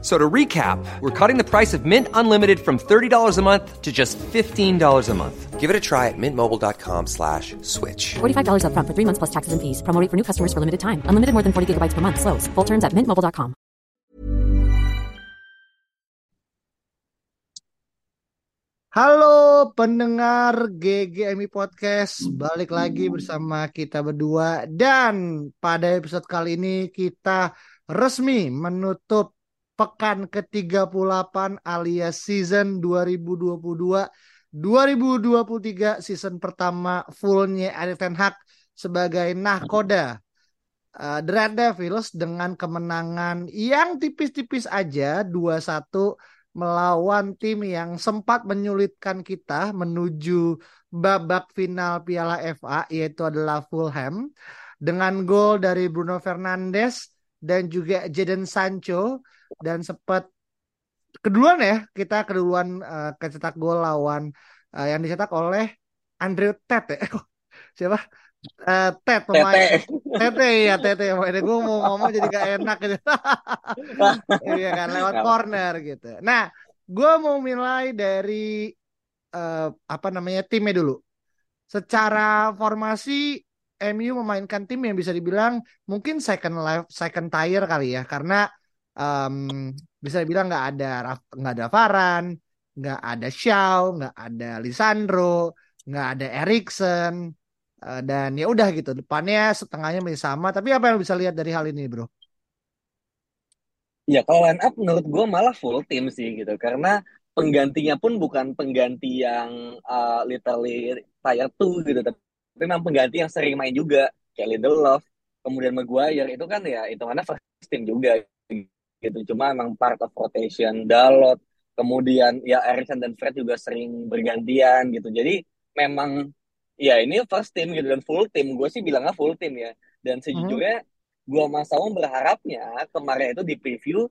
So to recap, we're cutting the price of Mint Unlimited from $30 a month to just $15 a month. Give it a try at mintmobile.com slash switch. $45 upfront for three months plus taxes and fees. Promo rate for new customers for limited time. Unlimited more than 40 gigabytes per month. Slows. Full terms at mintmobile.com. Halo pendengar GGMI Podcast, balik lagi bersama kita berdua dan pada episode kali ini kita resmi menutup pekan ke-38 alias season 2022 2023 season pertama fullnya Erik Ten Hag sebagai nahkoda. Uh, The Red Devils dengan kemenangan yang tipis-tipis aja 2-1 melawan tim yang sempat menyulitkan kita menuju babak final Piala FA yaitu adalah Fulham dengan gol dari Bruno Fernandes dan juga Jadon Sancho dan sempat keduluan ya kita keduluan uh, kecetak gol lawan uh, yang dicetak oleh Andrew Ted ya siapa uh, Ted pemain Tete ya Tete pemainnya. Gue mau ngomong jadi gak enak gitu. Iya kan lewat corner gitu. Nah gue mau mulai dari uh, apa namanya timnya dulu. Secara formasi MU memainkan tim yang bisa dibilang mungkin second life second tier kali ya. Karena um, bisa dibilang nggak ada nggak ada Varan, nggak ada Shaw, nggak ada Lisandro, nggak ada Erikson uh, dan ya udah gitu. Depannya setengahnya masih sama. Tapi apa yang bisa lihat dari hal ini, bro? Ya kalau line up menurut gue malah full tim sih gitu. Karena penggantinya pun bukan pengganti yang uh, literally tier 2 gitu. Tapi memang pengganti yang sering main juga. Kayak Lindelof kemudian Maguire. Itu kan ya itu mana first team juga gitu. Cuma emang part of rotation Dalot kemudian ya Erikson dan Fred juga sering bergantian gitu. Jadi memang ya ini first team gitu dan full team. Gue sih bilangnya full team ya. Dan sejujurnya hmm gue Mas Saung berharapnya kemarin itu di preview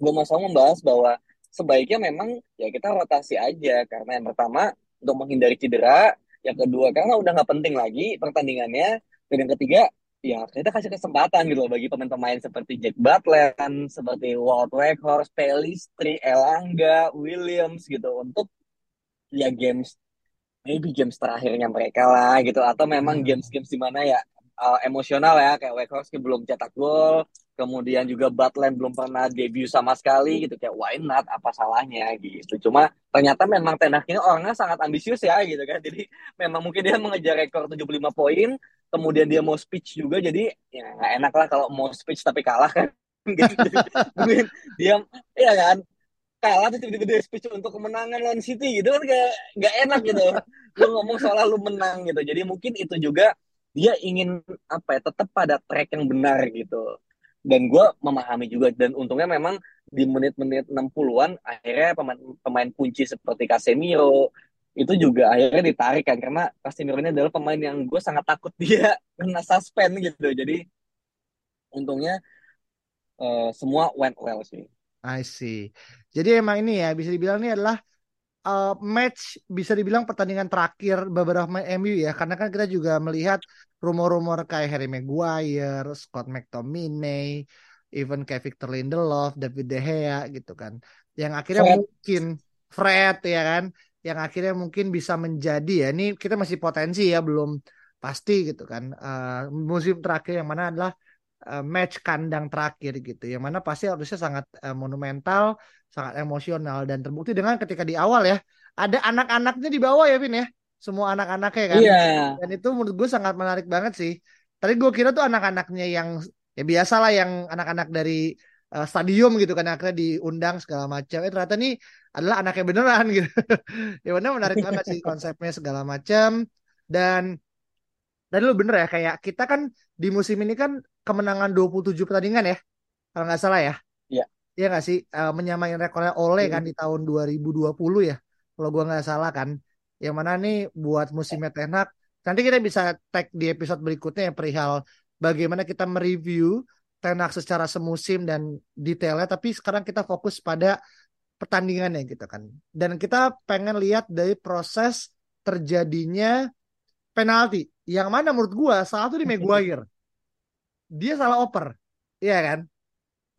gue Mas Saung membahas bahwa sebaiknya memang ya kita rotasi aja. Karena yang pertama untuk menghindari cedera, yang kedua karena udah nggak penting lagi pertandingannya, dan yang ketiga ya kita kasih kesempatan gitu loh bagi pemain-pemain seperti Jack Butler, seperti Walt Weghorst, Pelistri, Elanga, Williams gitu untuk ya games maybe games terakhirnya mereka lah gitu. Atau memang hmm. games-games di mana ya uh, emosional ya kayak Weghorst belum cetak gol kemudian juga Butland belum pernah debut sama sekali gitu. Kayak why not? Apa salahnya? Gitu. Cuma ternyata memang Tenak ini orangnya sangat ambisius ya gitu kan. Jadi memang mungkin dia mengejar rekor 75 poin kemudian dia mau speech juga jadi ya nggak enak lah kalau mau speech tapi kalah kan. Gitu. dia ya kan? Kalah tuh tiba-tiba dia speech untuk kemenangan lawan City gitu kan kayak nggak enak gitu. Lu ngomong soal lu menang gitu. Jadi mungkin itu juga dia ingin apa ya tetap pada track yang benar gitu. Dan gue memahami juga dan untungnya memang di menit-menit 60-an akhirnya pemain pemain kunci seperti Casemiro itu juga akhirnya ditarik kan karena Casemiro ini adalah pemain yang gue sangat takut dia kena suspend gitu. Jadi untungnya uh, semua went well sih. I see. Jadi emang ini ya bisa dibilang ini adalah uh, match bisa dibilang pertandingan terakhir beberapa pemain MU ya. Karena kan kita juga melihat rumor-rumor kayak Harry Maguire, Scott McTominay, even kayak Victor Lindelof, David De Gea gitu kan. Yang akhirnya Fred. mungkin Fred ya kan, yang akhirnya mungkin bisa menjadi ya ini kita masih potensi ya belum pasti gitu kan. Uh, musim terakhir yang mana adalah uh, match kandang terakhir gitu yang mana pasti harusnya sangat uh, monumental sangat emosional dan terbukti dengan ketika di awal ya ada anak-anaknya di bawah ya Vin ya semua anak-anaknya kan yeah. dan itu menurut gue sangat menarik banget sih tadi gue kira tuh anak-anaknya yang ya biasa lah yang anak-anak dari uh, stadium gitu kan akhirnya diundang segala macam. Eh ternyata nih adalah anaknya beneran gitu. Ya benar menarik banget sih konsepnya segala macam. Dan dan lu bener ya kayak kita kan di musim ini kan kemenangan 27 pertandingan ya kalau nggak salah ya. Iya. Iya nggak sih? Uh, menyamain rekornya Ole hmm. kan di tahun 2020 ya kalau gua nggak salah kan. Yang mana nih buat musimnya Tenak nanti kita bisa tag di episode berikutnya yang perihal bagaimana kita mereview Tenak secara semusim dan detailnya, tapi sekarang kita fokus pada pertandingannya gitu kan. Dan kita pengen lihat dari proses terjadinya penalti. Yang mana menurut gua salah satu di Maguire. Dia salah oper. Iya kan?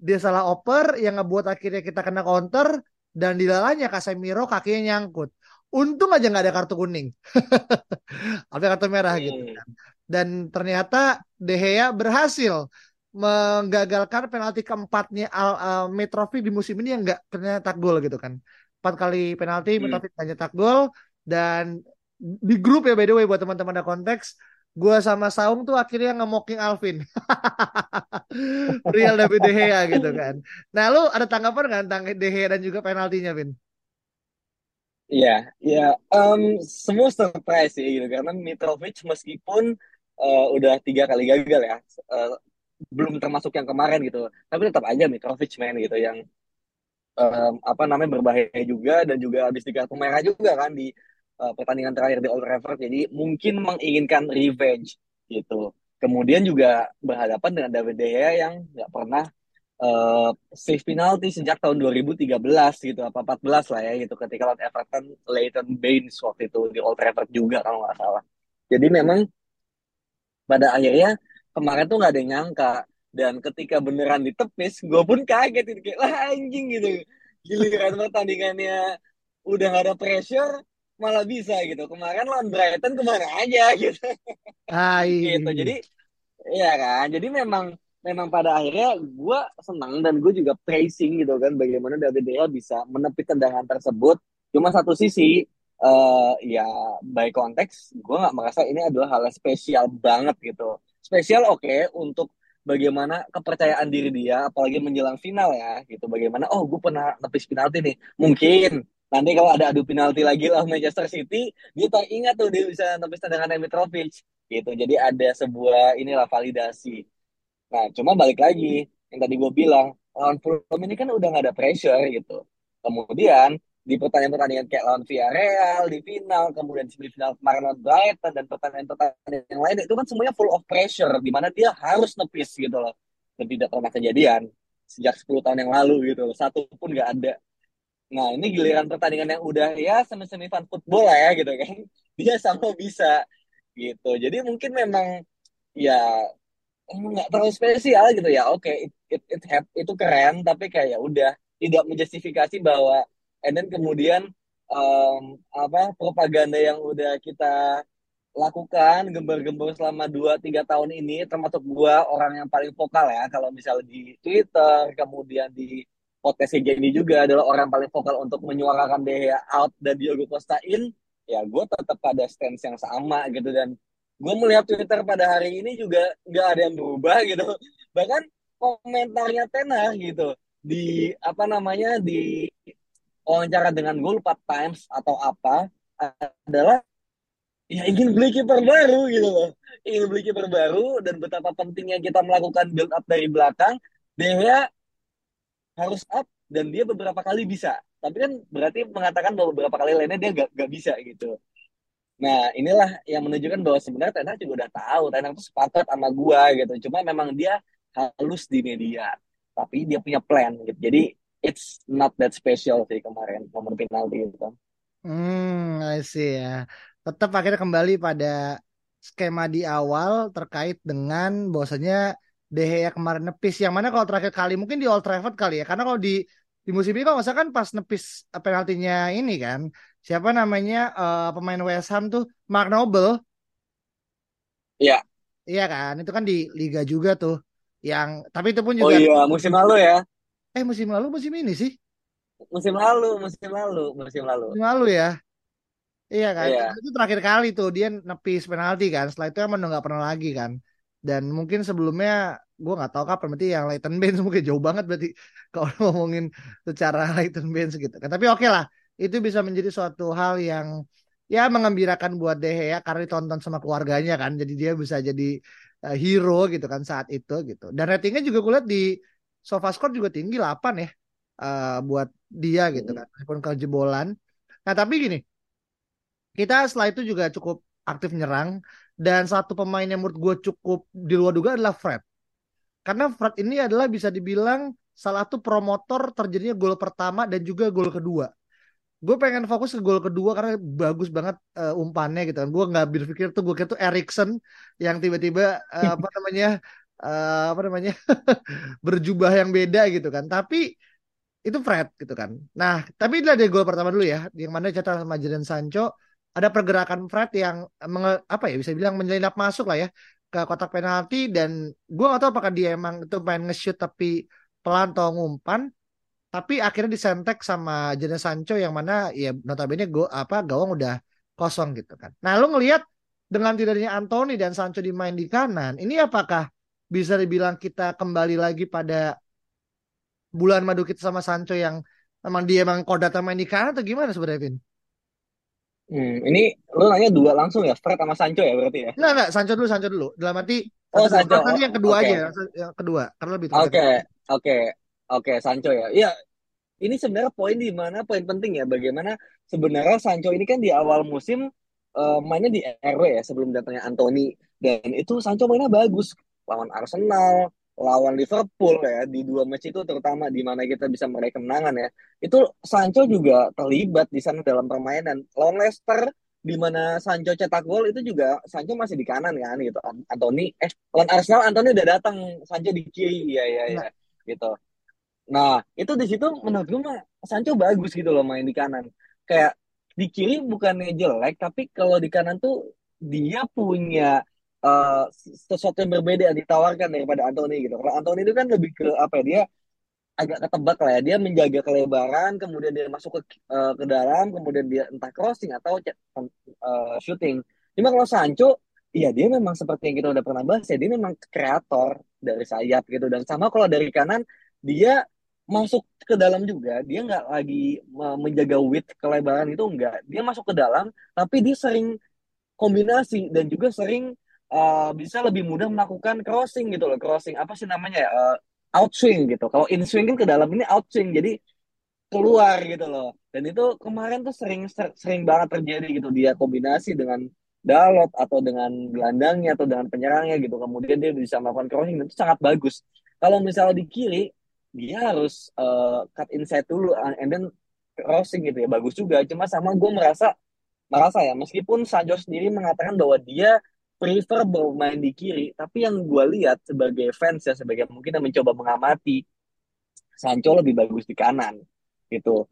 Dia salah oper yang ngebuat akhirnya kita kena counter dan di lalanya Casemiro kakinya nyangkut. Untung aja nggak ada kartu kuning. ada kartu merah gitu kan. Dan ternyata De Gea berhasil menggagalkan penalti keempatnya Al uh, Mitrovic di musim ini yang nggak ternyata gol gitu kan. Empat kali penalti hmm. Mitrovic hanya tak gol. Dan di grup ya by the way buat teman-teman ada konteks gue sama Saung tuh akhirnya ngemoking Alvin. Real David De Gea gitu kan. Nah lu ada tanggapan nggak tentang De Gea dan juga penaltinya Vin? Iya, iya, um, semua surprise sih gitu. Karena Mitrovic meskipun uh, udah tiga kali gagal ya, uh, belum termasuk yang kemarin gitu, tapi tetap aja Mitrovic main gitu yang um, apa namanya berbahaya juga dan juga habis tiga kartu merah juga kan di uh, pertandingan terakhir di Old Trafford. Jadi mungkin menginginkan revenge gitu. Kemudian juga berhadapan dengan David De Gea yang nggak pernah uh, save penalti sejak tahun 2013 gitu. Apa 14 lah ya gitu ketika lawan Everton Leighton Baines waktu itu di Old Trafford juga kalau nggak salah. Jadi memang pada akhirnya kemarin tuh nggak ada yang nyangka dan ketika beneran ditepis gue pun kaget gitu kayak lah anjing gitu giliran pertandingannya udah nggak ada pressure malah bisa gitu. Kemarin lawan Brighton ke mana aja gitu. Hai. gitu. Jadi ya kan. Jadi memang memang pada akhirnya gue senang dan gue juga praising gitu kan bagaimana David De Gea bisa menepi tendangan tersebut. Cuma satu sisi uh, ya by konteks gue nggak merasa ini adalah hal yang spesial banget gitu. Spesial oke okay, untuk bagaimana kepercayaan diri dia apalagi menjelang final ya gitu. Bagaimana oh gue pernah nepis penalti nih. Mungkin nanti kalau ada adu penalti lagi lah Manchester City dia tak ingat tuh dia bisa tembus tendangan Mitrovic gitu. Jadi ada sebuah inilah validasi. Nah cuma balik lagi yang tadi gue bilang lawan Fulham ini kan udah nggak ada pressure gitu. Kemudian di pertandingan-pertandingan kayak lawan Villarreal di final kemudian di semifinal kemarin lawan Brighton dan pertandingan-pertandingan yang lain itu kan semuanya full of pressure di mana dia harus nepis gitu loh dan tidak pernah kejadian sejak 10 tahun yang lalu gitu loh satu pun nggak ada Nah, ini giliran pertandingan yang udah ya semi-semi fun football lah ya gitu kan. Dia sama bisa gitu. Jadi mungkin memang ya nggak terlalu spesial gitu ya. Oke, okay, it, it, it itu keren tapi kayak ya udah tidak menjustifikasi bahwa and then kemudian um, apa propaganda yang udah kita lakukan gembar-gembor selama 2-3 tahun ini termasuk gua orang yang paling vokal ya. Kalau misalnya di Twitter kemudian di podcastnya Jenny juga adalah orang paling vokal untuk menyuarakan dia out dan Diogo Costa in, ya gue tetap pada stance yang sama gitu. Dan gue melihat Twitter pada hari ini juga nggak ada yang berubah gitu. Bahkan komentarnya Tenah gitu. Di apa namanya di wawancara dengan gue lupa Times atau apa adalah ya ingin beli kiper baru gitu loh. Ingin beli kiper baru dan betapa pentingnya kita melakukan build up dari belakang dia harus up dan dia beberapa kali bisa. Tapi kan berarti mengatakan bahwa beberapa kali lainnya dia gak, gak bisa gitu. Nah inilah yang menunjukkan bahwa sebenarnya Tenang juga udah tahu. Tenang tuh sepakat sama gua gitu. Cuma memang dia halus di media tapi dia punya plan gitu. Jadi it's not that special sih kemarin momen penalti itu. Hmm I see ya. Tetap akhirnya kembali pada skema di awal terkait dengan bahwasanya De Gea kemarin nepis. Yang mana kalau terakhir kali mungkin di Old Trafford kali ya. Karena kalau di di musim ini kalau nggak kan pas nepis eh, penaltinya ini kan. Siapa namanya uh, pemain West Ham tuh? Mark Noble. Iya. Iya kan? Itu kan di Liga juga tuh. Yang tapi itu pun juga oh iya musim lalu ya eh musim lalu musim ini sih. Musim lalu musim lalu musim lalu. Musim lalu ya? Iya kan? Iya. itu terakhir kali tuh dia nepis penalti kan. Setelah itu emang nggak pernah lagi kan. Dan mungkin sebelumnya gue nggak tahu kapan berarti yang Leighton Baines mungkin jauh banget berarti kalau ngomongin secara Leighton Baines gitu. Kan tapi oke okay lah itu bisa menjadi suatu hal yang ya mengembirakan buat De Gea karena ditonton sama keluarganya kan. Jadi dia bisa jadi uh, hero gitu kan saat itu gitu. Dan ratingnya juga gue lihat di SofaScore juga tinggi 8 ya uh, buat dia gitu kan walaupun kejebolan nah tapi gini kita setelah itu juga cukup aktif nyerang dan satu pemain yang menurut gue cukup di luar duga adalah Fred. karena Fred ini adalah bisa dibilang salah satu promotor terjadinya gol pertama dan juga gol kedua. Gue pengen fokus ke gol kedua karena bagus banget uh, umpannya gitu kan. Gue nggak berpikir tuh gue kira tuh Erikson yang tiba-tiba uh, apa namanya uh, apa namanya berjubah yang beda gitu kan. Tapi itu Fred gitu kan. Nah, tapi itu dari gol pertama dulu ya, yang mana cetak sama Jadon Sancho ada pergerakan Fred yang menge, apa ya bisa bilang menyelinap masuk lah ya ke kotak penalti dan gue gak tahu apakah dia emang itu main nge-shoot tapi pelan atau ngumpan tapi akhirnya disentek sama Jadon Sancho yang mana ya notabene go apa gawang udah kosong gitu kan. Nah, lu ngelihat dengan tidaknya Anthony dan Sancho dimain di kanan, ini apakah bisa dibilang kita kembali lagi pada bulan madu kita sama Sancho yang emang dia emang kodata main di kanan atau gimana sebenarnya Vin? Hmm, ini lu nanya dua langsung ya, Fred sama Sancho ya berarti ya? Enggak, enggak, Sancho dulu, Sancho dulu. Dalam arti Oh, Sancho. Nanti yang kedua okay. aja, yang kedua, karena lebih Oke, oke, okay. oke, Sancho ya. Iya, ini sebenarnya poin di mana poin penting ya, bagaimana sebenarnya Sancho ini kan di awal musim uh, mainnya di RW ya sebelum datangnya Anthony dan itu Sancho mainnya bagus lawan Arsenal, lawan Liverpool ya di dua match itu terutama di mana kita bisa meraih kemenangan ya. Itu Sancho juga terlibat di sana dalam permainan. Lawan Leicester di mana Sancho cetak gol itu juga Sancho masih di kanan kan gitu. Anthony eh lawan Arsenal Anthony udah datang Sancho di kiri ya ya ya gitu. Nah itu di situ menurut gue mah Sancho bagus gitu loh main di kanan. Kayak di kiri bukannya jelek tapi kalau di kanan tuh dia punya uh, sesuatu yang berbeda yang ditawarkan daripada Anthony gitu. Kalau Anthony itu kan lebih ke apa ya dia agak ketebak lah ya dia menjaga kelebaran kemudian dia masuk ke uh, ke dalam kemudian dia entah crossing atau uh, shooting. Cuma kalau Sancho Iya dia memang seperti yang kita udah pernah bahas ya dia memang kreator dari sayap gitu dan sama kalau dari kanan dia masuk ke dalam juga dia nggak lagi menjaga width kelebaran itu enggak dia masuk ke dalam tapi dia sering kombinasi dan juga sering uh, bisa lebih mudah melakukan crossing gitu loh. Crossing apa sih namanya ya? Uh, outswing gitu. Kalau in swing kan ke dalam ini outswing jadi keluar gitu loh. Dan itu kemarin tuh sering sering banget terjadi gitu. Dia kombinasi dengan Dalot atau dengan gelandangnya atau dengan penyerangnya gitu. Kemudian dia bisa melakukan crossing itu sangat bagus. Kalau misalnya di kiri dia harus uh, cut inside dulu and then crossing gitu ya. Bagus juga. Cuma sama gue merasa merasa ya meskipun Sancho sendiri mengatakan bahwa dia prefer bermain di kiri. Tapi yang gue lihat sebagai fans ya sebagai mungkin yang mencoba mengamati Sancho lebih bagus di kanan gitu.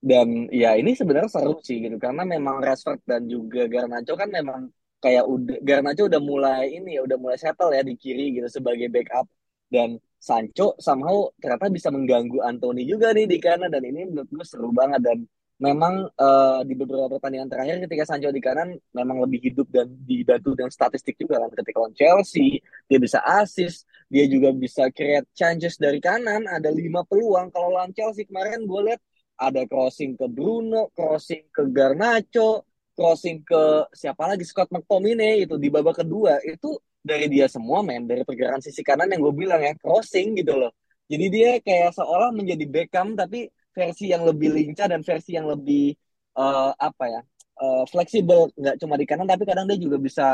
Dan ya ini sebenarnya seru sih gitu. Karena memang Rashford dan juga Garnacho kan memang kayak udah Garnacho udah mulai ini ya udah mulai settle ya di kiri gitu sebagai backup. Dan Sancho somehow ternyata bisa mengganggu Anthony juga nih di kanan dan ini menurut gue seru banget. Dan memang uh, di beberapa pertandingan terakhir ketika Sancho di kanan memang lebih hidup dan dibantu dengan statistik juga kan. Ketika lawan Chelsea dia bisa assist dia juga bisa create chances dari kanan ada lima peluang. Kalau lawan Chelsea kemarin gue lihat ada crossing ke Bruno crossing ke Garnacho crossing ke siapa lagi Scott McTominay itu di babak kedua. Itu dari dia semua men. Dari pergerakan sisi kanan yang gue bilang ya crossing gitu loh. Jadi dia kayak seolah menjadi Beckham tapi versi yang lebih lincah dan versi yang lebih uh, apa ya uh, fleksibel nggak cuma di kanan tapi kadang dia juga bisa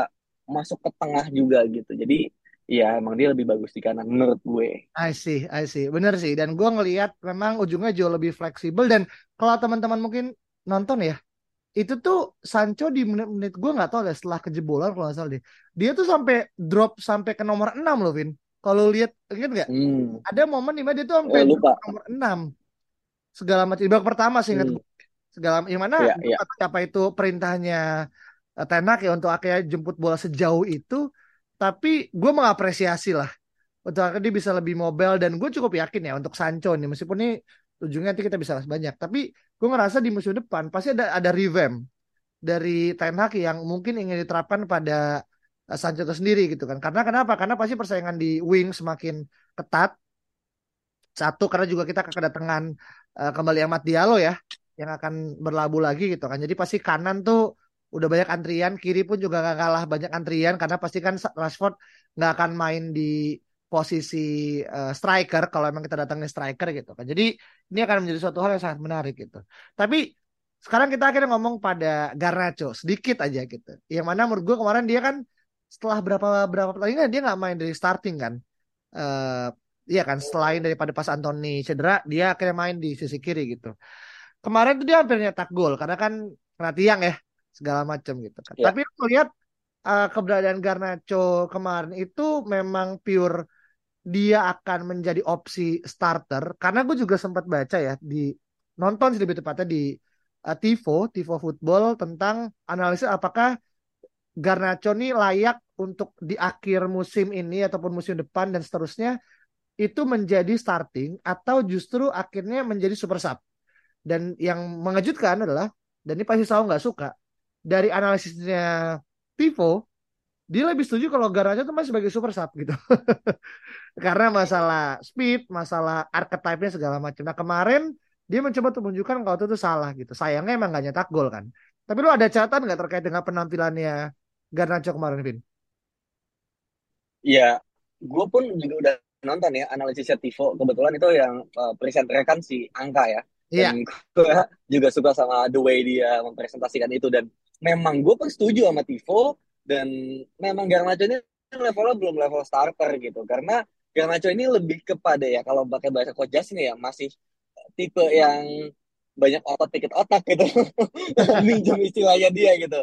masuk ke tengah juga gitu jadi ya emang dia lebih bagus di kanan menurut gue. I see, I see, bener sih. Dan gue ngelihat memang ujungnya jauh lebih fleksibel dan kalau teman-teman mungkin nonton ya, itu tuh Sancho di menit-menit gue nggak tahu deh setelah kejebolan kalau nggak salah deh, dia tuh sampai drop sampai ke nomor 6 loh Vin. Kalau lihat inget nggak? Hmm. Ada momen di mana dia tuh sampai oh, nomor 6 segala macam. Babak pertama sih ingat hmm. Segala yang mana yeah, yeah. apa itu perintahnya uh, Tenak ya untuk akhirnya jemput bola sejauh itu. Tapi gue mengapresiasi lah untuk akhirnya dia bisa lebih mobile dan gue cukup yakin ya untuk Sancho nih meskipun ini ujungnya nanti kita bisa bahas banyak. Tapi gue ngerasa di musim depan pasti ada ada revamp dari Ten Hag yang mungkin ingin diterapkan pada uh, Sancho itu sendiri gitu kan. Karena kenapa? Karena pasti persaingan di wing semakin ketat. Satu karena juga kita kedatangan uh, kembali Ahmad Diallo ya yang akan berlabuh lagi gitu kan. Jadi pasti kanan tuh udah banyak antrian, kiri pun juga gak kalah banyak antrian karena pasti kan Rashford nggak akan main di posisi uh, striker kalau emang kita datangnya striker gitu kan. Jadi ini akan menjadi suatu hal yang sangat menarik gitu. Tapi sekarang kita akhirnya ngomong pada Garnacho sedikit aja gitu. Yang mana menurut gue kemarin dia kan setelah berapa berapa pertandingan dia nggak main dari starting kan. eh iya kan selain daripada pas Anthony cedera dia akhirnya main di sisi kiri gitu. Kemarin tuh dia hampir nyetak gol karena kan kena tiang ya segala macam gitu kan. Ya. Tapi aku lihat eh, keberadaan Garnacho kemarin itu memang pure dia akan menjadi opsi starter karena gue juga sempat baca ya di nonton sih lebih tepatnya di uh, Tifo, Tifo Football tentang analisis apakah Garnacho ini layak untuk di akhir musim ini ataupun musim depan dan seterusnya itu menjadi starting atau justru akhirnya menjadi super sub. Dan yang mengejutkan adalah dan ini pasti saya nggak suka dari analisisnya Tifo dia lebih setuju kalau Garnacho itu masih sebagai super sub gitu. Karena masalah speed, masalah archetype-nya segala macam. Nah kemarin dia mencoba untuk menunjukkan kalau itu tuh salah gitu. Sayangnya emang gak nyetak gol kan. Tapi lu ada catatan nggak terkait dengan penampilannya Garnacho kemarin, Vin? Iya, gue pun juga udah nonton ya analisisnya Tivo. Kebetulan itu yang uh, presenter kan si Angka ya. Iya. Dan gue juga suka sama the way dia mempresentasikan itu. Dan memang gue pun setuju sama Tivo. Dan memang Garnacho ini levelnya belum level starter gitu. Karena Garnacho ini lebih kepada ya, kalau pakai bahasa Coach Justin ya, masih tipe yang banyak otot dikit otak gitu. Minjem istilahnya dia gitu.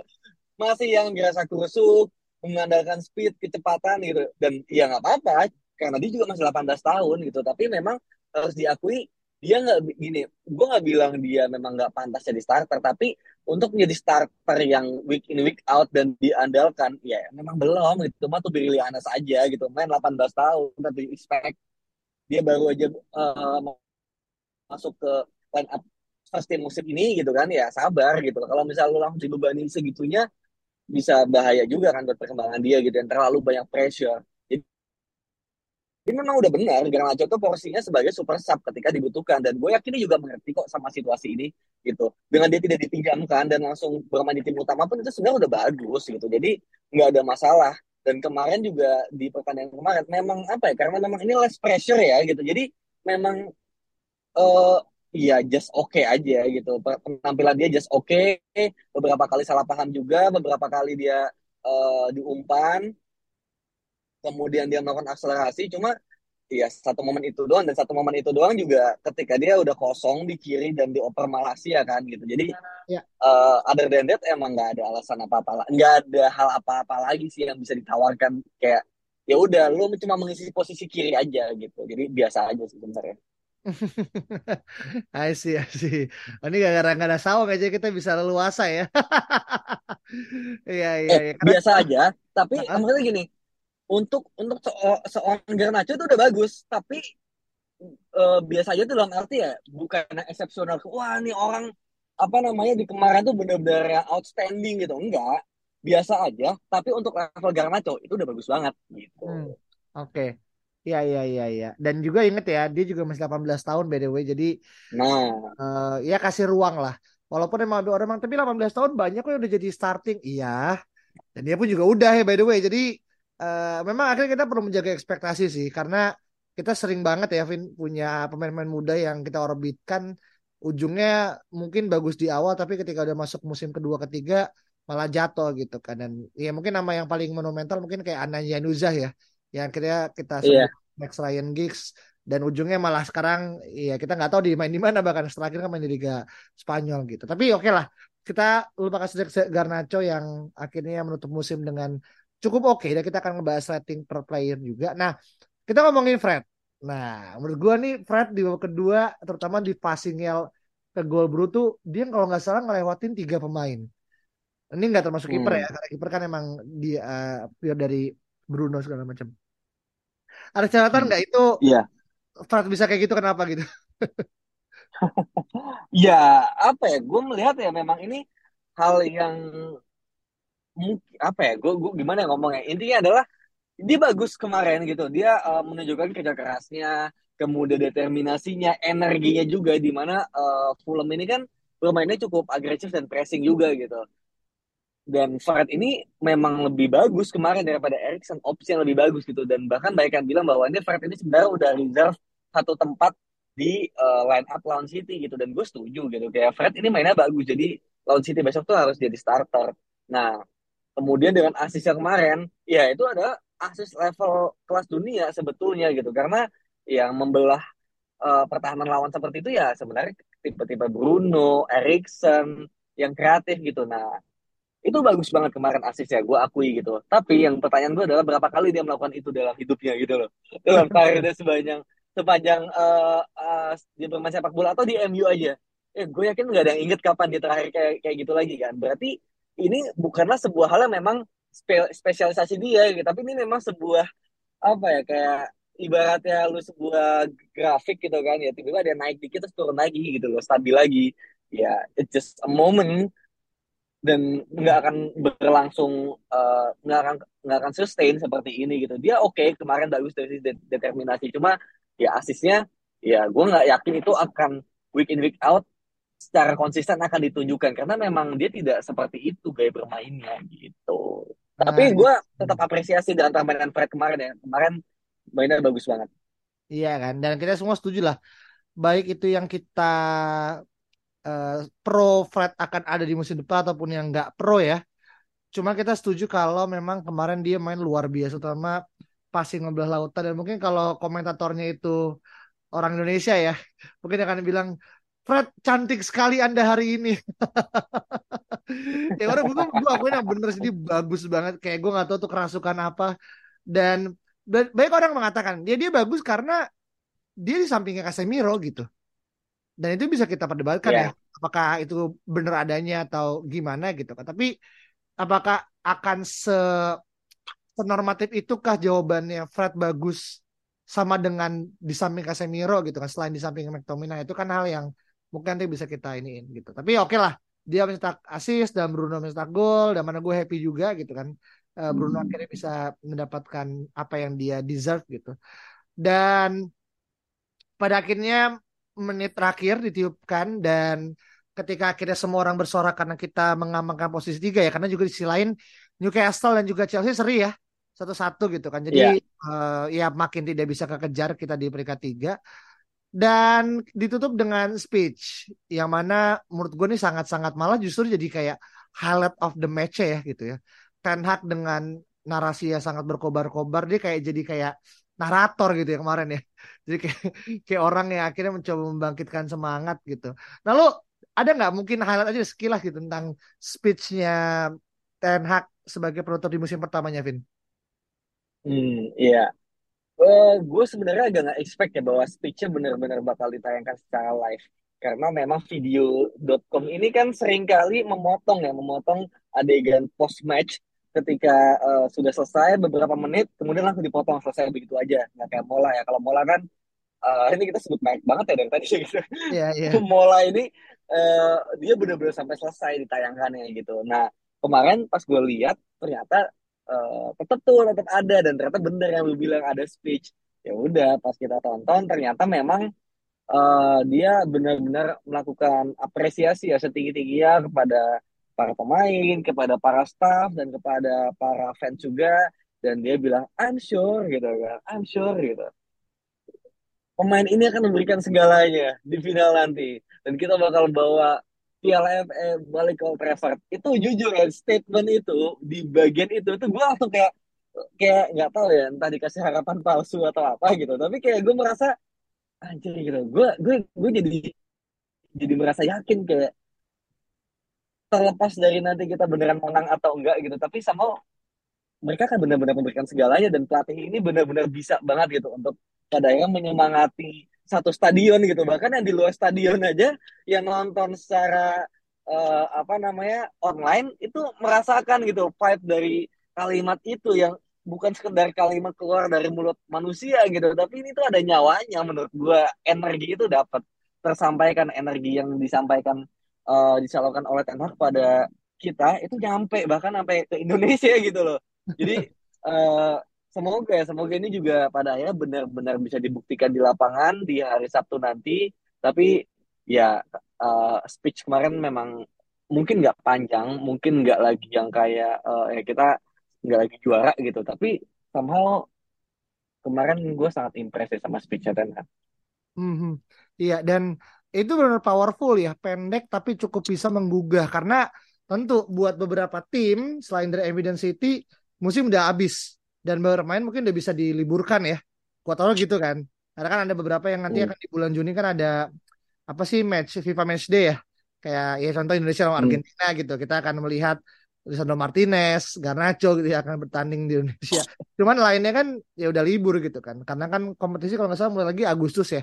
Masih yang biasa kusuk, mengandalkan speed, kecepatan gitu. Dan ya nggak apa-apa, dia juga masih 18 tahun gitu. Tapi memang harus diakui dia nggak gini, gue nggak bilang dia memang nggak pantas jadi starter, tapi untuk menjadi starter yang week in week out dan diandalkan, ya memang belum gitu. Cuma tuh Billy Anas aja gitu, main 18 tahun, tapi expect dia baru aja uh, masuk ke line up first team musim ini gitu kan, ya sabar gitu. Kalau misalnya lu langsung dibebani segitunya, bisa bahaya juga kan buat perkembangan dia gitu, yang terlalu banyak pressure. Jadi memang udah benar Garnacho tuh porsinya sebagai super sub ketika dibutuhkan dan gue yakin dia juga mengerti kok sama situasi ini gitu. Dengan dia tidak dipinjamkan dan langsung bermain di tim utama pun itu sebenarnya udah bagus gitu. Jadi nggak ada masalah. Dan kemarin juga di pertandingan kemarin memang apa ya? Karena memang ini less pressure ya gitu. Jadi memang uh, ya just oke okay aja gitu. Penampilan dia just oke. Okay. Beberapa kali salah paham juga, beberapa kali dia uh, diumpan kemudian dia melakukan akselerasi cuma ya satu momen itu doang dan satu momen itu doang juga ketika dia udah kosong di kiri dan dioper Malaysia kan gitu jadi ya. uh, other than that emang nggak ada alasan apa apa nggak ada hal apa apa lagi sih yang bisa ditawarkan kayak ya udah lu cuma mengisi posisi kiri aja gitu jadi biasa aja sih sebenarnya I see, I see. Oh, ini gara-gara nggak ada sawang aja kita bisa leluasa ya. Iya, iya, eh, ya. Karena... Biasa aja, tapi uh maksudnya gini, untuk untuk seorang Garnacho itu udah bagus tapi uh, biasa aja tuh dalam arti ya bukan eksepsional wah ini orang apa namanya di kemarin tuh benar-benar yang outstanding gitu enggak biasa aja tapi untuk level Garnacho itu udah bagus banget gitu hmm. oke okay. Iya iya iya iya. Dan juga inget ya, dia juga masih 18 tahun by the way. Jadi nah, uh, ya kasih ruang lah. Walaupun emang ada orang tapi 18 tahun banyak kok yang udah jadi starting. Iya. Dan dia pun juga udah ya by the way. Jadi uh, memang akhirnya kita perlu menjaga ekspektasi sih karena kita sering banget ya Vin punya pemain-pemain muda yang kita orbitkan. Ujungnya mungkin bagus di awal tapi ketika udah masuk musim kedua ketiga malah jatuh gitu kan. Dan ya mungkin nama yang paling monumental mungkin kayak Anan Yanuzah ya yang akhirnya kita sebut yeah. Max Ryan Giggs. Dan ujungnya malah sekarang ya kita nggak tahu di main di mana bahkan terakhir kan main di Liga Spanyol gitu. Tapi oke okay lah kita lupakan saja Garnacho yang akhirnya menutup musim dengan cukup oke okay, dan kita akan ngebahas rating per player juga. Nah, kita ngomongin Fred. Nah, menurut gua nih Fred di babak kedua terutama di passing ke gol Bruto dia kalau nggak salah ngelewatin tiga pemain. Ini nggak termasuk kiper hmm. ya, karena kiper kan emang dia uh, dari Bruno segala macam. Ada catatan nggak hmm. itu? Iya. Fred bisa kayak gitu kenapa gitu? ya apa ya? Gue melihat ya memang ini hal yang apa ya gue gue gimana ya ngomongnya? Intinya adalah dia bagus kemarin gitu. Dia uh, menunjukkan kerja kerasnya kemudian determinasinya energinya juga di mana uh, Fulham ini kan bermainnya cukup agresif dan pressing juga gitu. Dan Fred ini memang lebih bagus kemarin daripada Erikson opsi yang lebih bagus gitu. Dan bahkan banyak yang bilang bahwa ini Fred ini sebenarnya udah reserve satu tempat di uh, line up lawan City gitu. Dan gue setuju gitu. Kayak Fred ini mainnya bagus jadi lawan City besok tuh harus jadi starter. Nah Kemudian dengan asis yang kemarin, ya itu ada asis level kelas dunia sebetulnya gitu karena yang membelah uh, pertahanan lawan seperti itu ya sebenarnya tipe-tipe Bruno, Erikson yang kreatif gitu. Nah, itu bagus banget kemarin asisnya, gue akui gitu. Tapi yang pertanyaan gue adalah berapa kali dia melakukan itu dalam hidupnya gitu loh. Dalam karirnya sepanjang sepanjang uh, uh, dia bermain sepak bola atau di MU aja. Eh, gue yakin nggak ada yang inget kapan dia terakhir kayak kayak gitu lagi kan. Berarti ini bukanlah sebuah hal yang memang spe spesialisasi dia gitu, tapi ini memang sebuah apa ya kayak ibaratnya lu sebuah grafik gitu kan. Ya tiba-tiba dia naik dikit terus turun lagi gitu loh. Stabil lagi. Ya it's just a moment. Dan nggak akan berlangsung uh, nggak akan nggak akan sustain seperti ini gitu. Dia oke okay, kemarin bagus dari determinasi. Cuma ya asisnya ya gue nggak yakin itu akan week in week out secara konsisten akan ditunjukkan karena memang dia tidak seperti itu gaya bermainnya gitu. Tapi nah, gue tetap apresiasi dengan permainan Fred kemarin ya. Kemarin mainnya bagus banget. Iya kan? Dan kita semua setuju lah. Baik itu yang kita uh, pro Fred akan ada di musim depan ataupun yang nggak pro ya. Cuma kita setuju kalau memang kemarin dia main luar biasa terutama passing ngebelah lautan. Dan mungkin kalau komentatornya itu orang Indonesia ya, mungkin akan bilang Fred cantik sekali Anda hari ini. ya orang gue gue akuin yang bener sih bagus banget. Kayak gue nggak tahu tuh kerasukan apa. Dan banyak orang mengatakan dia dia bagus karena dia di sampingnya Casemiro gitu. Dan itu bisa kita perdebatkan yeah. ya apakah itu benar adanya atau gimana gitu kan. Tapi apakah akan se senormatif itukah jawabannya Fred bagus sama dengan di samping Casemiro gitu kan selain di samping McTominay? Itu kan hal yang mungkin nanti bisa kita iniin gitu. Tapi oke okay lah dia mencetak assist dan Bruno mencetak gol dan mana gue happy juga gitu kan. Uh, Bruno hmm. akhirnya bisa mendapatkan apa yang dia deserve gitu. Dan pada akhirnya menit terakhir ditiupkan dan ketika akhirnya semua orang bersorak karena kita mengamankan posisi tiga ya karena juga di sisi lain Newcastle dan juga Chelsea seri ya satu-satu gitu kan. Jadi yeah. uh, ya makin tidak bisa kekejar kita di peringkat tiga dan ditutup dengan speech yang mana menurut gue ini sangat-sangat malah justru jadi kayak highlight of the match ya gitu ya Ten Hag dengan narasi yang sangat berkobar-kobar dia kayak jadi kayak narator gitu ya kemarin ya. Jadi kayak, kayak orang yang akhirnya mencoba membangkitkan semangat gitu. Nah lo ada nggak mungkin highlight aja sekilas gitu tentang speechnya Ten Hag sebagai penutup di musim pertamanya, Vin? Hmm, iya. Uh, gue sebenarnya agak nggak expect ya bahwa speechnya benar-benar bakal ditayangkan secara live. Karena memang video.com ini kan sering kali memotong ya memotong adegan post match ketika uh, sudah selesai beberapa menit kemudian langsung dipotong selesai begitu aja. Nggak kayak mola ya. Kalau mola kan uh, ini kita sebut baik banget ya dari tadi gitu. Yeah, yeah. mola ini uh, dia benar-benar sampai selesai ditayangkannya gitu. Nah kemarin pas gue lihat ternyata uh, tetap tuh tetap ada. Dan ternyata bener yang lu bilang ada speech. Ya udah pas kita tonton ternyata memang uh, dia benar-benar melakukan apresiasi ya setinggi tingginya kepada para pemain, kepada para staff dan kepada para fans juga. Dan dia bilang I'm sure gitu kan, I'm sure gitu. Pemain ini akan memberikan segalanya di final nanti. Dan kita bakal bawa Piala FA balik ke Old. Itu jujur ya statement itu di bagian itu itu gue langsung kayak kayak nggak tahu ya entah dikasih harapan palsu atau apa gitu. Tapi kayak gue merasa anjir gitu. Gue gue gue jadi jadi merasa yakin kayak terlepas dari nanti kita beneran menang atau enggak gitu. Tapi sama mereka kan benar-benar memberikan segalanya. Dan pelatih ini benar-benar bisa banget gitu untuk pada yang menyemangati satu stadion gitu. Bahkan yang di luar stadion aja yang nonton secara uh, apa namanya online itu merasakan gitu vibe dari kalimat itu yang bukan sekedar kalimat keluar dari mulut manusia gitu. Tapi ini tuh ada nyawanya menurut gua. Energi itu dapat tersampaikan energi yang disampaikan uh, disalurkan oleh Ten Hag pada kita itu nyampe bahkan sampai ke Indonesia gitu loh. Jadi uh, semoga ya semoga ini juga pada akhirnya benar-benar bisa dibuktikan di lapangan di hari Sabtu nanti. Tapi ya uh, speech kemarin memang mungkin nggak panjang, mungkin nggak lagi yang kayak uh, ya kita nggak lagi juara gitu. Tapi somehow kemarin gue sangat impress ya sama speechnya Ten Hag. Mm -hmm. Iya dan itu benar powerful ya, pendek tapi cukup bisa menggugah karena tentu buat beberapa tim selain dari Evidence City musim udah habis dan baru main mungkin udah bisa diliburkan ya. Gua tahu gitu kan. Karena kan ada beberapa yang nanti Hmm. akan di bulan Juni kan ada apa sih match FIFA Match Day ya. Kayak ya contoh Indonesia lawan Hmm. Argentina gitu. Kita akan melihat Lisandro Martinez, Garnacho gitu ya akan bertanding di Indonesia. Cuman lainnya kan ya udah libur gitu kan. Karena kan kompetisi kalau nggak salah mulai lagi Agustus ya.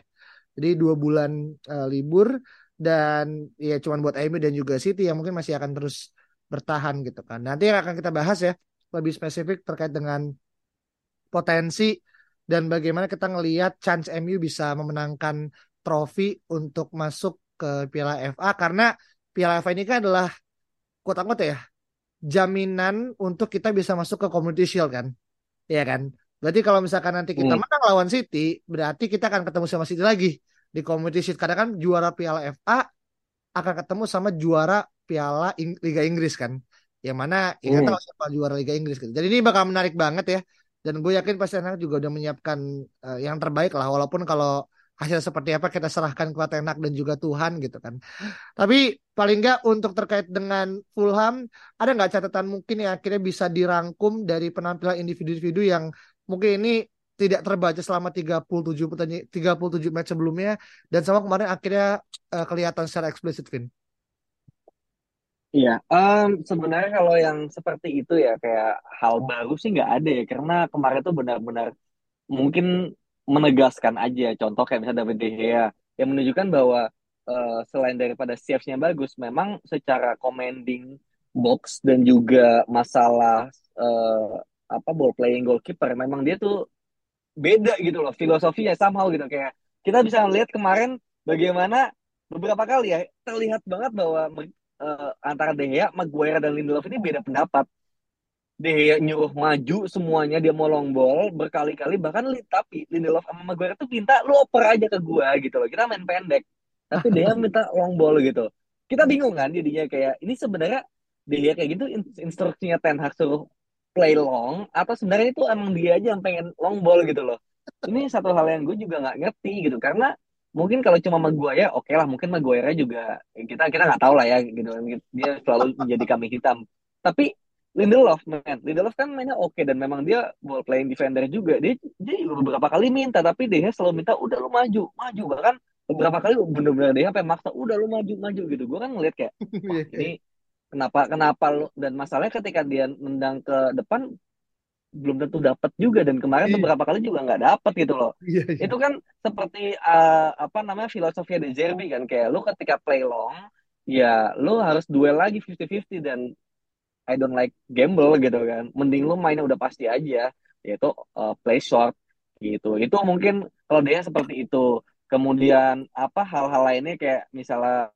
Jadi dua bulan eh, libur dan ya cuman buat MU dan juga City yang mungkin masih akan terus bertahan gitu kan. Nanti yang akan kita bahas ya lebih spesifik terkait dengan potensi dan bagaimana kita ngelihat chance MU bisa memenangkan trofi untuk masuk ke Piala FA karena Piala FA ini kan adalah quote unquote ya jaminan untuk kita bisa masuk ke Community Shield kan. Iya kan? Berarti kalau misalkan nanti kita Hmm. menang lawan City, berarti kita akan ketemu sama City lagi di Community Shield. Karena kan juara Piala FA akan ketemu sama juara Piala Ing- Liga Inggris kan. Yang mana ya nggak Hmm. tahu siapa juara Liga Inggris gitu. Jadi ini bakal menarik banget ya. Dan gue yakin pasti anak juga udah menyiapkan eh, yang terbaik lah. Walaupun kalau hasil seperti apa kita serahkan kepada Tenak dan juga Tuhan gitu kan. Tapi paling nggak untuk terkait dengan Fulham, ada nggak catatan mungkin yang akhirnya bisa dirangkum dari penampilan individu-individu yang mungkin ini tidak terbaca selama 37 pertandingan 37 match sebelumnya dan sama kemarin akhirnya eh, kelihatan secara eksplisit Vin. Iya, em, sebenarnya kalau yang seperti itu ya kayak hal baru sih nggak ada ya karena kemarin tuh benar-benar mungkin menegaskan aja. Contoh kayak misalnya David De Gea yang menunjukkan bahwa eh, selain daripada saves-nya bagus memang secara commanding box dan juga masalah eh, apa ball playing goalkeeper memang dia tuh beda gitu loh filosofinya somehow gitu. Kayak kita bisa lihat kemarin bagaimana beberapa kali ya terlihat banget bahwa eh, antara De Gea, Maguire dan Lindelof ini beda pendapat. De Gea nyuruh maju semuanya dia mau long ball berkali-kali bahkan li- tapi Lindelof sama Maguire tuh minta lu oper aja ke gua gitu loh. Kita main pendek. Tapi De Gea minta long ball gitu. Kita bingung kan jadinya kayak ini sebenarnya De Gea kayak gitu in- instruksinya Ten Hag suruh play long atau sebenarnya itu emang dia aja yang pengen long ball gitu loh. Ini satu hal yang gue juga nggak ngerti gitu karena mungkin kalau cuma Maguire oke lah mungkin Maguire juga kita kita nggak tahu lah ya gitu. Dia selalu menjadi kambing hitam. Tapi Lindelof man Lindelof kan mainnya oke dan memang dia ball playing defender juga. Dia dia juga beberapa kali minta tapi dia selalu minta udah lu maju maju. Bahkan beberapa kali bener-bener dia sampai maksa udah lu maju maju gitu. Gue kan ngeliat kayak wah ini kenapa kenapa lu? Dan masalahnya ketika dia nendang ke depan belum tentu dapat juga. Dan kemarin Iya. beberapa kali juga nggak dapat gitu loh. Iya, iya. itu kan seperti eh, apa namanya filosofi De Zerbi kan. Kayak lu ketika play long ya lu harus duel lagi 50-50 dan I don't like gamble gitu kan. Mending lu mainnya udah pasti aja. Yaitu eh, play short gitu. Itu mungkin kalau dia seperti itu. Kemudian apa hal-hal lainnya kayak misalnya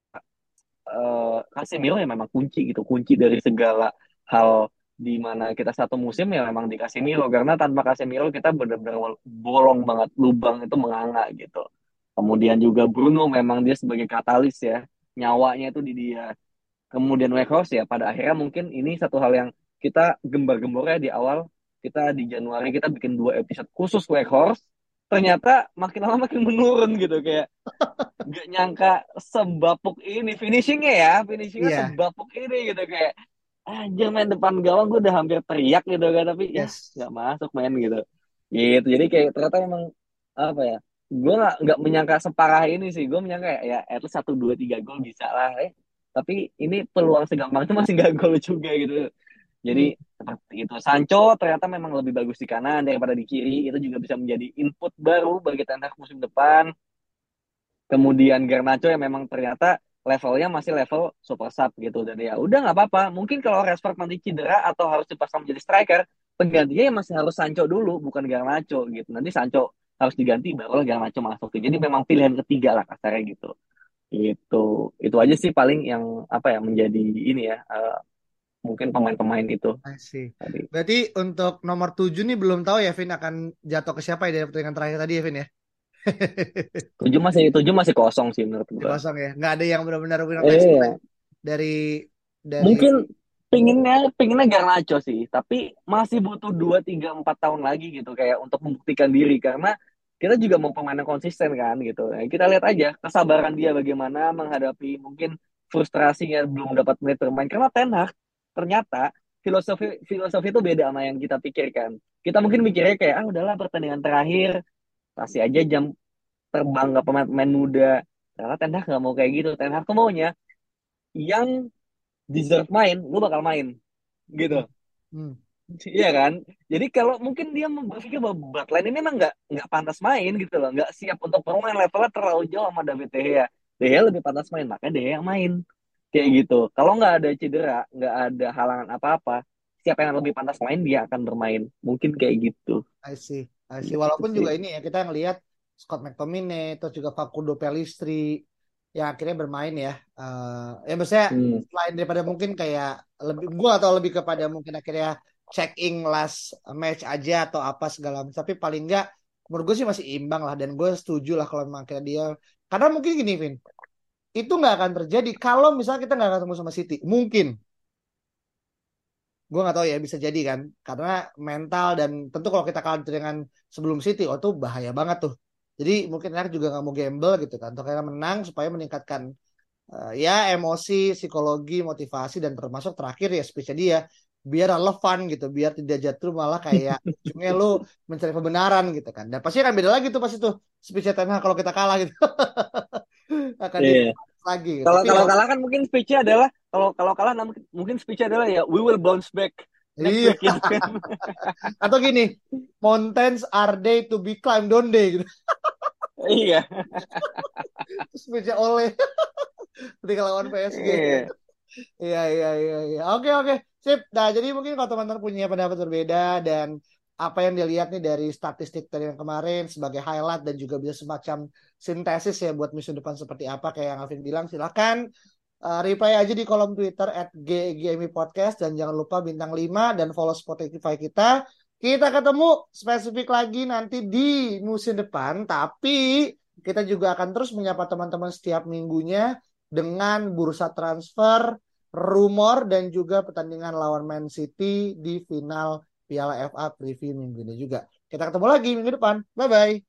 eh Casemiro ya memang kunci gitu. Kunci dari segala hal di mana kita satu musim ya memang di Casemiro. Karena tanpa Casemiro kita benar-benar bolong banget lubang itu menganga gitu. Kemudian juga Bruno memang dia sebagai katalis ya. Nyawanya itu di dia. Kemudian Weghorst ya pada akhirnya mungkin ini satu hal yang kita gembar-gembornya di awal. Kita di Januari kita bikin dua episode khusus Weghorst ternyata makin lama makin menurun gitu kayak nggak nyangka sebapuk ini finishingnya ya. Finishingnya Iya. sebapuk ini gitu kayak anjir main depan gawang gue udah hampir teriak gitu kan tapi ya Yes. nggak masuk main gitu. Gitu jadi kayak ternyata memang apa ya gue nggak nggak menyangka separah ini sih. Gue menyangka ya, ya at least satu dua tiga gol bisa lah eh. Tapi ini peluang segampang itu masih nggak gol juga gitu. Jadi seperti itu. Sancho ternyata memang lebih bagus di kanan daripada di kiri. Itu juga bisa menjadi input baru bagi Ten Hag musim depan. Kemudian Garnacho yang memang ternyata levelnya masih level super sub gitu. Dan ya udah nggak apa-apa. Mungkin kalau Rashford nanti cedera atau harus dipasang menjadi striker penggantinya ya masih harus Sancho dulu bukan Garnacho gitu. Nanti Sancho harus diganti barulah Garnacho masuk jadi memang pilihan ketiga lah kasarnya gitu. Itu itu aja sih paling yang apa ya menjadi ini ya eh, mungkin pemain-pemain itu. Tadi. Berarti untuk nomor 7 nih belum tahu ya Vin akan jatuh ke siapa ya dari pertandingan terakhir tadi ya Vin ya. Tujuh masih tujuh masih kosong sih menurut gua Kosong ya. Nggak ada yang benar-benar winner Eh, iya. ya. dari dari Mungkin pinginnya pinginnya Garnacho sih, tapi masih butuh 2 3 4 tahun lagi gitu kayak untuk membuktikan diri karena kita juga mau pemain yang konsisten kan gitu. Nah, kita lihat aja kesabaran dia bagaimana menghadapi mungkin frustrasinya belum dapat menit bermain karena Ten Hag ternyata filosofi filosofi itu beda sama yang kita pikirkan. Kita mungkin mikirnya kayak ah udahlah pertandingan terakhir kasih aja jam terbang ke pemain-pemain muda. Ternyata Ten Hag nggak mau kayak gitu. Ten Hag maunya yang deserve main, lu bakal main gitu. Hmm. Iya kan? Jadi kalau mungkin dia berpikir bahwa Butland ini memang nggak nggak pantas main gitu loh, nggak siap untuk bermain levelnya terlalu jauh sama David De Gea. De Gea lebih pantas main, makanya De Gea yang main kayak gitu. Kalau nggak ada cedera, nggak ada halangan apa-apa, siapa yang lebih pantas main dia akan bermain. Mungkin kayak gitu. I see, I see. Walaupun juga ini ya kita ngelihat Scott McTominay, terus juga Facundo Pellistri yang akhirnya bermain ya. Uh, ya maksudnya Hmm. selain daripada mungkin kayak lebih gua atau lebih kepada mungkin akhirnya check in last match aja atau apa segala macam tapi paling enggak menurut gue sih masih imbang lah dan gue setuju lah kalau memang akhirnya dia karena mungkin gini Vin itu nggak akan terjadi kalau misalnya kita nggak ketemu sama City mungkin gue nggak tahu ya bisa jadi kan. Karena mental dan tentu kalau kita kalah dengan sebelum City oh tuh bahaya banget tuh. Jadi mungkin Enak juga nggak mau gamble gitu kan. Untuk akhirnya menang supaya meningkatkan uh, ya emosi psikologi motivasi dan termasuk terakhir ya speech dia biar relevan gitu biar tidak jatuh malah kayak ujungnya lu mencari kebenaran gitu kan. Dan pasti akan beda lagi tuh pasti tuh speech Ten kalau kita kalah gitu. Akan Iya. lagi gitu. Kalau kalau ya- kalah kan mungkin speech-nya adalah kalau kalau kalah mungkin- speech-nya adalah ya we will bounce back next Iya. gitu kan. atau gini mountains are they to be climbed don't they gitu Iya. speech oleh ketika lawan PSG Iya. Iya iya iya iya. Oke oke. Sip. Nah, jadi mungkin kalau teman-teman punya pendapat berbeda dan apa yang dilihat nih dari statistik dari yang kemarin sebagai highlight dan juga bisa semacam sintesis ya buat musim depan seperti apa kayak yang Alvin bilang silakan uh, reply aja di kolom Twitter at GGMI Podcast dan jangan lupa bintang 5 dan follow Spotify kita. Kita ketemu spesifik lagi nanti di musim depan tapi kita juga akan terus menyapa teman-teman setiap minggunya dengan bursa transfer, rumor dan juga pertandingan lawan Man City di final Piala FA preview minggu ini juga. Kita ketemu lagi minggu depan. Bye bye.